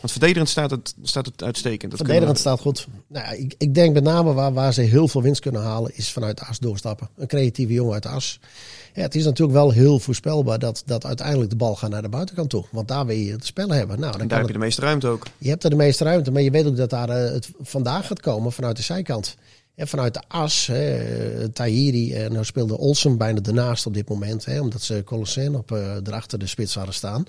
Want verdedigend staat het, staat het uitstekend. Dat Verdedigend staat goed. Nou, ja, ik, ik denk met name waar, waar ze heel veel winst kunnen halen, is vanuit de as doorstappen. Een creatieve jongen uit de as. Ja, het is natuurlijk wel heel voorspelbaar dat, dat uiteindelijk de bal gaat naar de buitenkant toe. Want daar wil je het spel hebben. Nou, dan en daar heb je de meeste ruimte ook. Je hebt er de meeste ruimte, maar je weet ook dat daar eh, het vandaag gaat komen vanuit de zijkant. En vanuit de as, hè, eh, Tahiri, en nou speelde Olsen bijna ernaast op dit moment, hè, omdat ze Colosseen op eh erachter de spits hadden staan.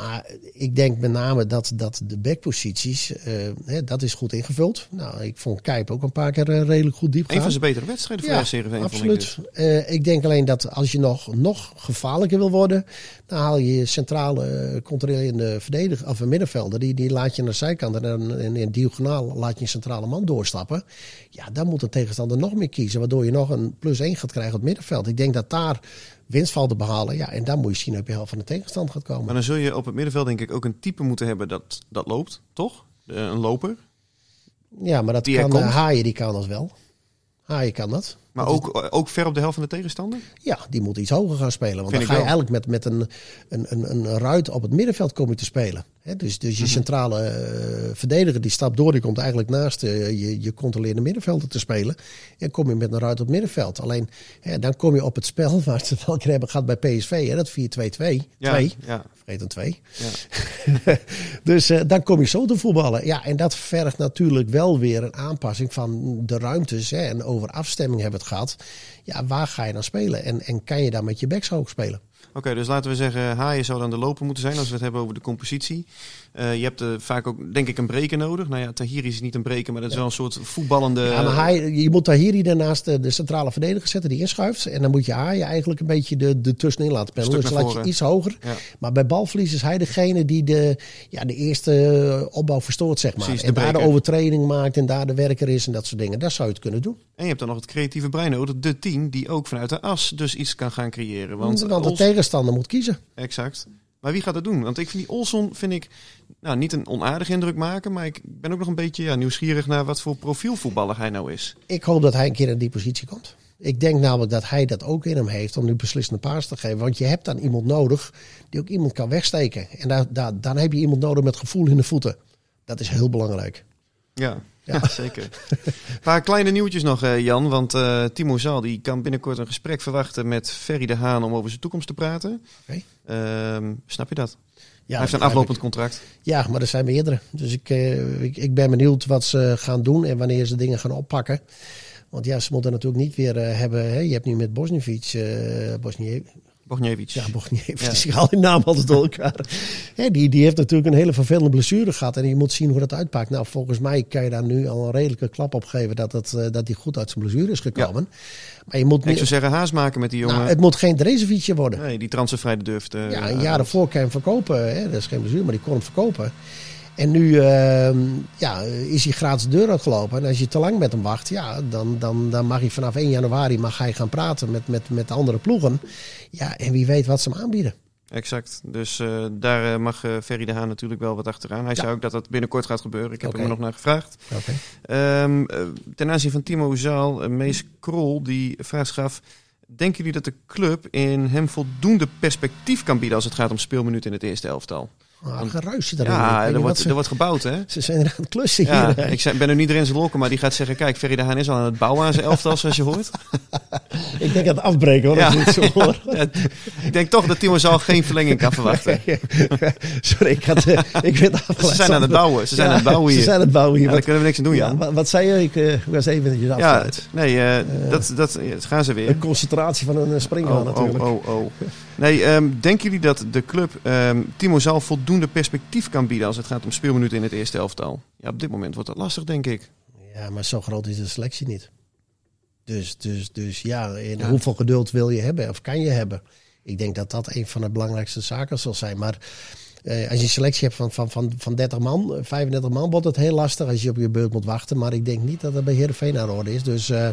Maar ik denk met name dat, dat de backposities, eh, hè, dat is goed ingevuld. Nou, ik vond Kijp ook een paar keer eh, redelijk goed diep Een gaan. van zijn betere wedstrijden voor Ja, SC Heerenveen. vond ik absoluut. dus. Eh, ik denk alleen dat als je nog, nog gevaarlijker wil worden, dan haal je je centrale controlerende verdediger of een middenvelder. Die, die laat je naar de zijkant en in diagonaal laat je een centrale man doorstappen. Ja, dan moet de tegenstander nog meer kiezen, waardoor je nog een plus 1 gaat krijgen op het middenveld. Ik denk dat daar winst valt te behalen. Ja, en dan moet je zien op je helft van de tegenstander gaat komen. Maar dan zul je op het middenveld denk ik ook een type moeten hebben dat, dat loopt, toch? Eh, een loper. Ja, maar dat Die kan eh, Haaien, die kan dat wel. Haaien kan dat. Maar ook, ook ver op de helft van de tegenstander? Ja, die moet iets hoger gaan spelen. Want Vind dan ga je wel. eigenlijk met, met een, een, een, een ruit op het middenveld komen te spelen. Dus, dus Mhm. je centrale eh, verdediger die stapt door, die komt eigenlijk naast eh, je, je controlerende middenvelder te spelen. En kom je met een ruit op het middenveld. Alleen dan kom je op het spel waar ze het wel keer hebben gehad bij PSV. Hè, dat 4-2-2. Ja, Twee. ja. Vergeet een 2. Ja. dus eh, dan kom je zo te voetballen. Ja, en dat vergt natuurlijk wel weer een aanpassing van de ruimtes. Hè, en over afstemming hebben we het gehad. Ja, waar ga je dan spelen? En, en kan je dan met je backs hoog spelen? Oké, dus laten we zeggen, Haaien zou dan de loper moeten zijn als we het hebben over de compositie. Eh, je hebt eh, vaak ook, denk ik, een breker nodig. Nou ja, Tahiri is niet een breker, maar dat is wel een soort voetballende... Ja, maar hij, je moet Tahiri daarnaast de, de centrale verdediger zetten die inschuift. En dan moet je Haaien eigenlijk een beetje de, de tussenin laten pendelen. stuk Dus laat je iets hoger. Ja. Maar bij balverlies is hij degene die de, ja, de eerste opbouw verstoort, zeg maar. Precies, en daar de overtreding maakt en daar de werker is en dat soort dingen. Daar zou je het kunnen doen. En je hebt dan nog het creatieve brein nodig, de team die ook vanuit de as dus iets kan gaan creëren. Want, Want, de tegenstander moet kiezen. Exact. Maar wie gaat dat doen? Want ik vind die Olson vind ik nou, niet een onaardige indruk maken, maar ik ben ook nog een beetje ja, nieuwsgierig naar wat voor profielvoetballer hij nou is. Ik hoop dat hij een keer in die positie komt. Ik denk namelijk dat hij dat ook in hem heeft om nu beslissende paas te geven. Want je hebt dan iemand nodig die ook iemand kan wegsteken. En daar, daar, dan heb je iemand nodig met gevoel in de voeten. Dat is heel belangrijk. Ja, ja. zeker. Een paar kleine nieuwtjes nog, eh, Jan. Want eh, Timo Zal die kan binnenkort een gesprek verwachten met Ferry de Haan om over zijn toekomst te praten. Ehm, snap je dat? Ja, hij heeft een aflopend contract. Ja, maar er zijn meerdere. Dus ik, eh, ik, ik ben benieuwd wat ze gaan doen en wanneer ze dingen gaan oppakken. Want ja, ze moeten natuurlijk niet weer eh, hebben. Hè? Je hebt nu met Bosnievich, eh Bosnie, Bogniewicz. ja, Bosnievich, Ja. ik haal die naam altijd door elkaar. Hè, die, die heeft natuurlijk een hele vervelende blessure gehad en je moet zien hoe dat uitpakt. Nou, volgens mij kan je daar nu al een redelijke klap op geven dat, het, eh, dat hij goed uit zijn blessure is gekomen. Maar je moet Ik zou zeggen haast maken met die jongen. nou, het moet geen Drezevietje worden. Nee, die transfervrij durft. eh, Ja, een jaar daarvoor kan je hem verkopen. Hè? Dat is geen blessure, maar die kon hem verkopen. En nu ehm, ja, is hij gratis de deur uitgelopen. En als je te lang met hem wacht, ja, dan, dan, dan mag hij vanaf 1 januari mag hij gaan praten met, met, met andere ploegen. Ja, en wie weet wat ze hem aanbieden. Exact. Dus eh, daar eh, mag eh, Ferry de Haan natuurlijk wel wat achteraan. Hij Ja. zei ook dat dat binnenkort gaat gebeuren. Ik heb hem er nog naar gevraagd. Oké. Ehm, eh, ten aanzien van Timo Zaal, uh, Mees Krol, die vraag gaf... Denken jullie dat de club in hem voldoende perspectief kan bieden... als het gaat om speelminuten in het eerste elftal? Ah, geruis zit erin. Ja, er wordt, ze, er wordt gebouwd, hè? ze zijn er aan het klussen Ja, hier. ik ben er niet erin zijn lokken, maar die gaat zeggen... Kijk, Ferry de Haan is al aan het bouwen aan zijn elftal, zoals je hoort. Ik denk aan het afbreken hoor, Ja. ik het zo hoor. Ja, ik denk toch dat Timo Zaal geen verlenging kan verwachten. Sorry, ik, had, eh, ik werd Ze zijn aan het bouwen. Ze zijn aan het bouwen hier. Ze zijn aan het bouwen hier. Ja, daar kunnen we niks aan doen, ja, wat, wat zei je? Ik eh, was even Ja, afgeleid. nee, eh, dat, dat, ja, dat gaan ze weer. Een concentratie van een springhaan Oh, natuurlijk. oh, oh, oh. Nee, ehm, denken jullie dat de club ehm, Timo Zaal voldoende perspectief kan bieden als het gaat om speelminuten in het eerste elftal? Ja, op dit moment wordt dat lastig, denk ik. Ja, maar zo groot is de selectie niet. Dus, dus, dus ja, en hoeveel geduld wil je hebben of kan je hebben? Ik denk dat dat een van de belangrijkste zaken zal zijn. Maar eh, als je een selectie hebt van, van, van, van 30 man, eh, 35 man, wordt het heel lastig als je op je beurt moet wachten. Maar ik denk niet dat dat bij Heerenveen aan de orde is. Dus eh,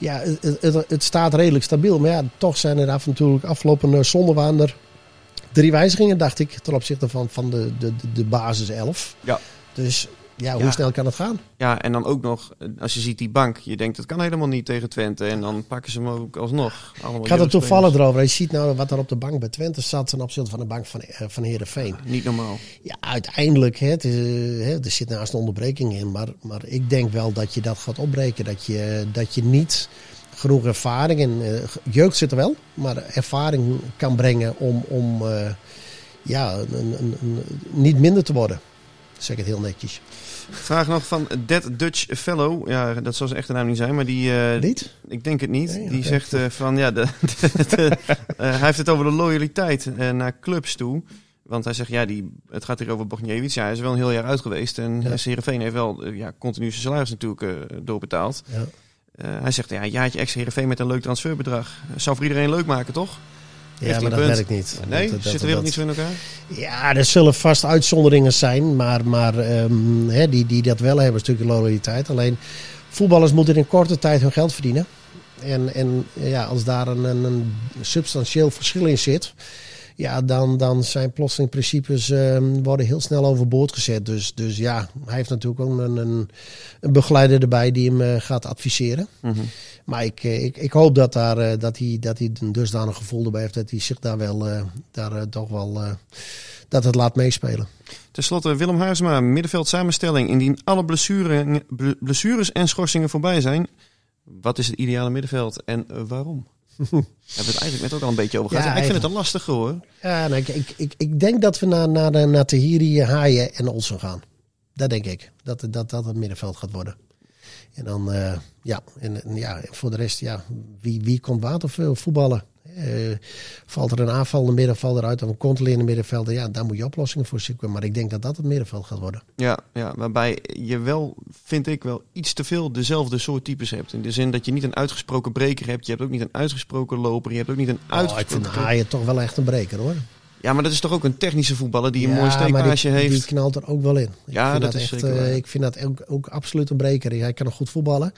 ja, het, het, het staat redelijk stabiel. Maar ja, toch zijn er af en toe afgelopen zondag waren er drie wijzigingen, dacht ik, ten opzichte van, van de, de, de, de basis 11. Ja. Dus ja, hoe Ja. snel kan het gaan? Ja, en dan ook nog, als je ziet die bank, je denkt het kan helemaal niet tegen Twente. En dan pakken ze hem ook alsnog. Allemaal Ik had het toevallig erover. Je ziet nou wat er op de bank bij Twente zat ten opzichte van de bank van, eh, van Heerenveen. Niet normaal. Ja, uiteindelijk, hè, het is, eh, hè, er zit naast een onderbreking in. Maar, maar ik denk wel dat je dat gaat opbreken. Dat je, dat je niet genoeg ervaring, en eh, jeugd zit er wel, maar ervaring kan brengen om, om ja, een, een, een- niet minder te worden. Zeg ik het heel netjes. Vraag nog van Dead Dutch Fellow. Ja, dat zal zijn echte naam niet zijn, maar die... eh, Niet? Ik denk het niet. Nee, die zegt eh, van ja, de, de- de- eh, hij heeft het over de loyaliteit naar clubs toe. Want hij zegt ja, die, het gaat hier over Bogniewicz. Ja, hij is wel een heel jaar uit geweest. En Ja. Heerenveen heeft wel ja, continu zijn salaris natuurlijk doorbetaald. Ja. Hij zegt ja, een jaartje extra Heerenveen met een leuk transferbedrag. Zou voor iedereen leuk maken, toch? Ja, maar dat werkt niet. Nee, Dat- dat- zit de wereld niet zo in elkaar? Ja, er zullen vast uitzonderingen zijn, maar, maar ehm, die, die dat wel hebben, een stukje loyaliteit. Alleen voetballers moeten in korte tijd hun geld verdienen. En, en ja, als daar een, een, substantieel verschil in zit, ja, dan, dan zijn plotseling principes ehm, worden heel snel overboord gezet. Dus, dus ja, hij heeft natuurlijk ook een, een, een begeleider erbij die hem eh, gaat adviseren. Mhm. Maar ik, eh, ik, ik hoop dat, daar, eh, dat, hij, dat hij een dusdanig gevoel erbij heeft dat hij zich daar wel eh, daar, toch wel dat het laat meespelen. Ten slotte Willem Haarsma, middenveld samenstelling. Indien alle blessure, ble- blessures en schorsingen voorbij zijn, wat is het ideale middenveld en waarom? Hebben we het eigenlijk net ook al een beetje over gehad. Ja, ik vind het een lastige hoor. Ja, nou, ik, ik, ik, ik denk dat we naar, naar, de- naar Tahiri, Haaien en Olsen gaan. Dat denk ik. Dat dat, dat het middenveld gaat worden. En dan, eh, ja, en, en ja, voor de rest, ja, wie, wie komt water voetballen? Eh, valt er een aanval in het midden, valt eruit of een controle in het middenveld? Ja, daar moet je oplossingen voor zoeken. Maar ik denk dat dat het middenveld gaat worden. Ja, ja, waarbij je wel, vind ik wel, iets te veel dezelfde soort types hebt. In de zin dat je niet een uitgesproken breker hebt. Je hebt ook niet een uitgesproken loper. Je hebt ook niet een Oh, ik vind uitgesproken... Haaien toch wel echt een breker hoor. Ja, maar dat is toch ook een technische voetballer die een mooi steekpaasje heeft. Die knalt er ook wel in. Ik Ja, vind dat is zeker eh. Ik vind dat ook, ook absoluut een breker. Hij kan nog goed voetballen,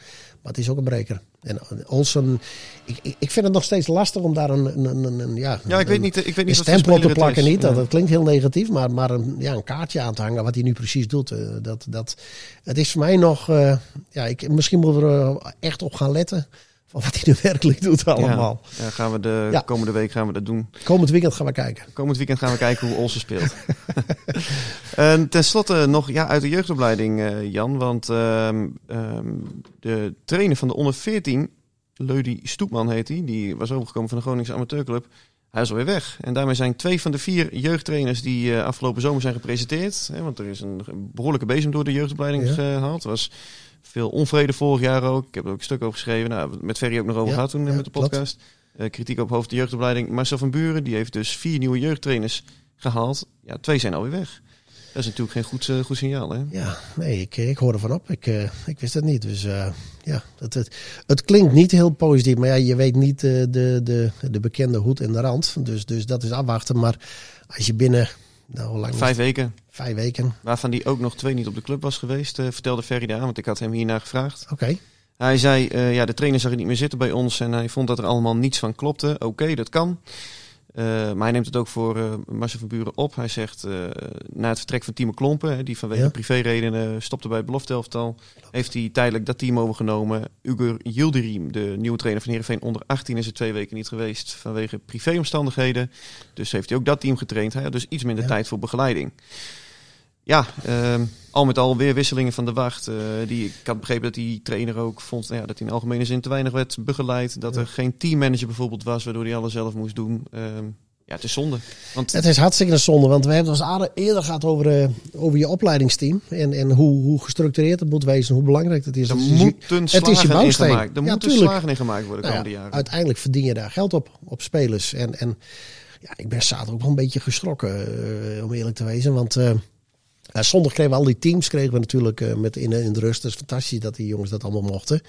maar het is ook een breker. En Olsen, ik, ik, vind het nog steeds lastig om daar een, een, een, een- een- ja, Ja, ik weet een- niet, ik weet een niet voor stempel op te plakken niet. Dat, klinkt heel negatief, maar, maar een, ja, een kaartje aan te hangen wat hij nu precies doet. eh, Dat, dat, het is voor mij nog, eh, ja, ik, misschien moeten we er echt op gaan letten van wat hij nu werkelijk doet allemaal. Ja, ja, gaan we de Ja. komende week gaan we dat doen. Komend weekend gaan we kijken. Komend weekend gaan we kijken hoe Olsen speelt. en ten slotte nog ja, uit de jeugdopleiding, eh, Jan. Want ehm, ehm, de trainer van de onder 14, Leudi Stoepman heet hij, die was overgekomen van de Groningse Amateurclub. Hij is alweer weg. En daarmee zijn twee van de vier jeugdtrainers die eh, afgelopen zomer zijn gepresenteerd. Hè, want er is een behoorlijke bezem door de jeugdopleiding Ja. gehaald. Was veel onvrede vorig jaar ook. Ik heb er ook een stuk over geschreven. Nou, met Ferry ook nog over Ja, gehad toen eh, ja, met de podcast. Eh, kritiek op hoofd de jeugdopleiding. Marcel van Buren, die heeft dus vier nieuwe jeugdtrainers gehaald. Ja, twee zijn alweer weg. Dat is natuurlijk geen goed, eh, goed signaal, hè? Ja, nee, ik, ik hoor ervan op. Ik, eh, ik wist het niet. Dus eh, ja, het, het, het klinkt niet heel positief. Maar ja, je weet niet eh, de, de, de bekende hoed en de rand. Dus, dus dat is afwachten. Maar als je binnen, nou, hoe lang Vijf weken, Vijf weken. waarvan die ook nog twee niet op de club was geweest, eh, vertelde Ferry daar, want ik had hem hierna gevraagd. Oké. Hij zei, eh, ja, de trainer zag het niet meer zitten bij ons en hij vond dat er allemaal niets van klopte. Oké, dat kan. Eh, maar hij neemt het ook voor eh Marcel van Buren op. Hij zegt, na het vertrek van Timo Klompen, hè, die vanwege Ja. privéredenen stopte bij het belofteelftal, heeft hij tijdelijk dat team overgenomen. Ugur Yildirim, de nieuwe trainer van Heerenveen onder 18, is er twee weken niet geweest vanwege privéomstandigheden. Dus heeft hij ook dat team getraind. Hij had dus iets minder Ja. tijd voor begeleiding. Ja, ehm, al met al weer wisselingen van de wacht. eh, die, ik had begrepen dat die trainer ook vond nou ja, dat hij in algemene zin te weinig werd begeleid. Dat Ja. er geen teammanager bijvoorbeeld was, waardoor hij alles zelf moest doen. Ehm, ja, het is zonde. Want Het is hartstikke een zonde, want we hebben het al eerder gehad over, eh, over je opleidingsteam. En, en hoe, hoe gestructureerd het moet wezen, hoe belangrijk het is. er je- moeten het is je slagen in gemaakt. Er Ja, moeten slagen in gemaakt worden de Nou komende jaren. uiteindelijk verdien je daar geld op, op spelers. En, en ja, ik ben zaterdag ook wel een beetje geschrokken, eh, om eerlijk te wezen. Want zondag kregen we al die teams kregen we natuurlijk eh, met in, in de rust. Dat is fantastisch dat die jongens dat allemaal mochten.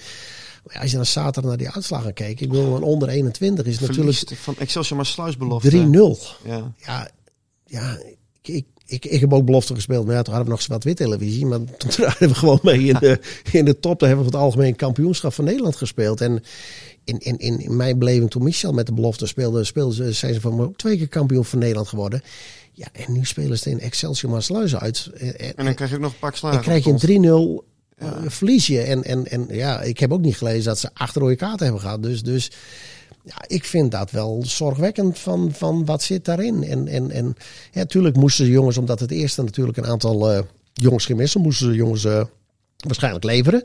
Maar ja, als je dan zaterdag naar die uitslagen kijkt. Ik bedoel, een onder 21 is natuurlijk van Excelsior maar sluisbelofte. 3-0. Ja. Ja, ja ik, ik, ik, ik heb ook belofte gespeeld. Maar ja, toen hadden we nog zwart-wit televisie. Maar toen draaiden we gewoon mee in de, in de top. Daar hebben we het algemeen kampioenschap van Nederland gespeeld. En in, in, in, mijn beleving, toen Michel met de belofte speelde, speelden ze, zijn ze van twee keer kampioen van Nederland geworden. Ja, en nu spelen ze in Excelsior Maasluis uit. En, En dan krijg je ook nog een pak slagen. dan krijg je een 3-0 eh, verlies je. En, en, en ja, ik heb ook niet gelezen dat ze acht rode kaarten hebben gehad. Dus, dus ja, ik vind dat wel zorgwekkend van, van wat zit daarin. En, en, en ja, natuurlijk moesten de jongens, omdat het eerste natuurlijk een aantal eh, jongens gemissen, moesten de jongens eh, waarschijnlijk leveren.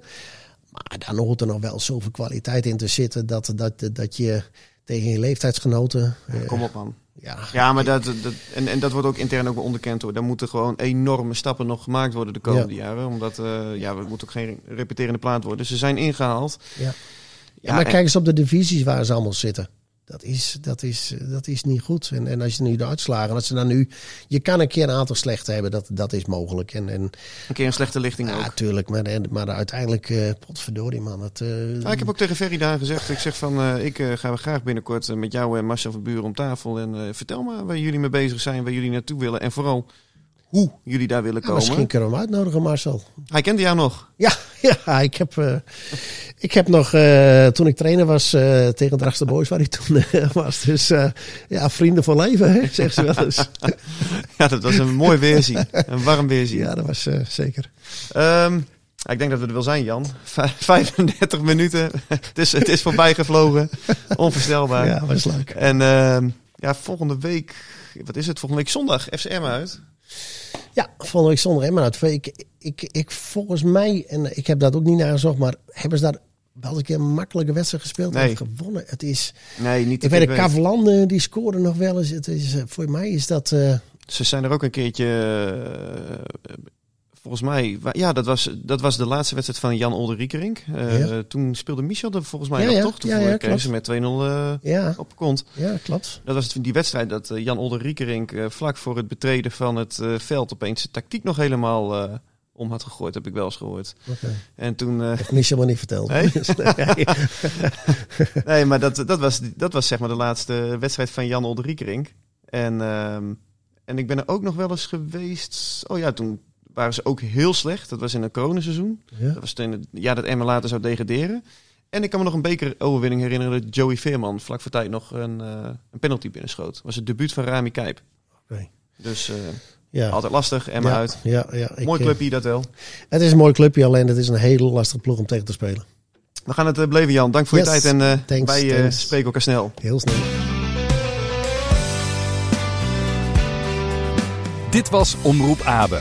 Maar daar hoort er nog wel zoveel kwaliteit in te zitten dat, dat, dat je tegen je leeftijdsgenoten... eh, Kom op man. Ja, Ja, maar dat, dat, en, en dat wordt ook intern ook wel onderkend hoor. Daar moeten gewoon enorme stappen nog gemaakt worden de komende jaren. Omdat eh, ja, we moeten ook geen repeterende plaat worden. Dus ze zijn ingehaald. Ja. Ja, maar en- kijk eens op de divisies waar ze allemaal zitten. Dat is, dat is, dat is niet goed. En, en als je nu de uitslagen, als ze dan nu. Je kan een keer een aantal slechte hebben, dat, dat is mogelijk. En, en Een keer een slechte lichting ja, ook. natuurlijk. Maar, maar uiteindelijk, eh potverdorie man. Het, eh, Ja, ik heb ook tegen Ferry daar gezegd. Ik zeg van, eh, ik ga graag binnenkort met jou en Marcel van Buren om tafel. En vertel maar waar jullie mee bezig zijn, waar jullie naartoe willen. En vooral hoe jullie daar willen komen. misschien kunnen we hem uitnodigen, Marcel. Hij kende jou nog. Ja, ja ik, heb, eh, ik heb nog, eh, toen ik trainer was eh, tegen Dragster Boys, waar ik toen was. Dus ja, vrienden van leven, hè, zegt ze wel eens. Ja, dat was een mooi weerzien. Een warm weerzien. ja, dat was zeker. Ehm, ik denk dat we er wel zijn, Jan. Vij- 35 minuten. het, is, het is voorbij gevlogen. Onvoorstelbaar. Ja, was leuk. En ehm, ja, volgende week, wat is het? Volgende week zondag FCM uit. Ja, volgende week zondag Emma uit. Ik, ik, ik, volgens mij, en ik heb dat ook niet nagezocht, maar hebben ze daar wel een keer een makkelijke wedstrijd gespeeld Nee. en gewonnen? Het is, Nee, niet ik weet, de Kavlan eh, die scoorde nog wel eens. Het is, eh, voor mij is dat, eh, Ze zijn er ook een keertje. eh, volgens mij, ja, dat was, dat was de laatste wedstrijd van Jan Olderiekerink. Eh Ja. Toen speelde Michel er volgens mij Ja, ja. toch? Toen Ja, ja, kregen klopt. ze met 2-0 eh, op kont. ja, klopt. Dat was het- die wedstrijd dat eh, Jan Olderiekerink eh vlak voor het betreden van het eh, veld opeens de tactiek nog helemaal eh, om had gegooid, heb ik wel eens gehoord. Oké. En toen. eh, Heeft Michel maar niet verteld. Nee? Nee. nee, maar dat, dat, was, dat was zeg maar de laatste wedstrijd van Jan Olderiekerink. En, ehm, en ik ben er ook nog wel eens geweest. Oh ja, toen waren ze ook heel slecht. Dat was in het coronaseizoen. Ja. Dat was toen het jaar dat Emma later zou degraderen. En ik kan me nog een bekeroverwinning herinneren dat Joey Veerman vlak voor tijd nog een, eh, een penalty binnenschoot. Dat was het debuut van Rami Kijp. Oké. Dus eh, Ja. altijd lastig, Emma ja, uit. Ja, ja, ik, Mooi eh, clubje dat wel. Het is een mooi clubje, alleen het is een hele lastige ploeg om tegen te spelen. We gaan het beleven Jan. Dank voor Yes. je tijd en eh, Thanks, wij thanks. spreken elkaar snel. Heel snel. Dit was Omroep Abe.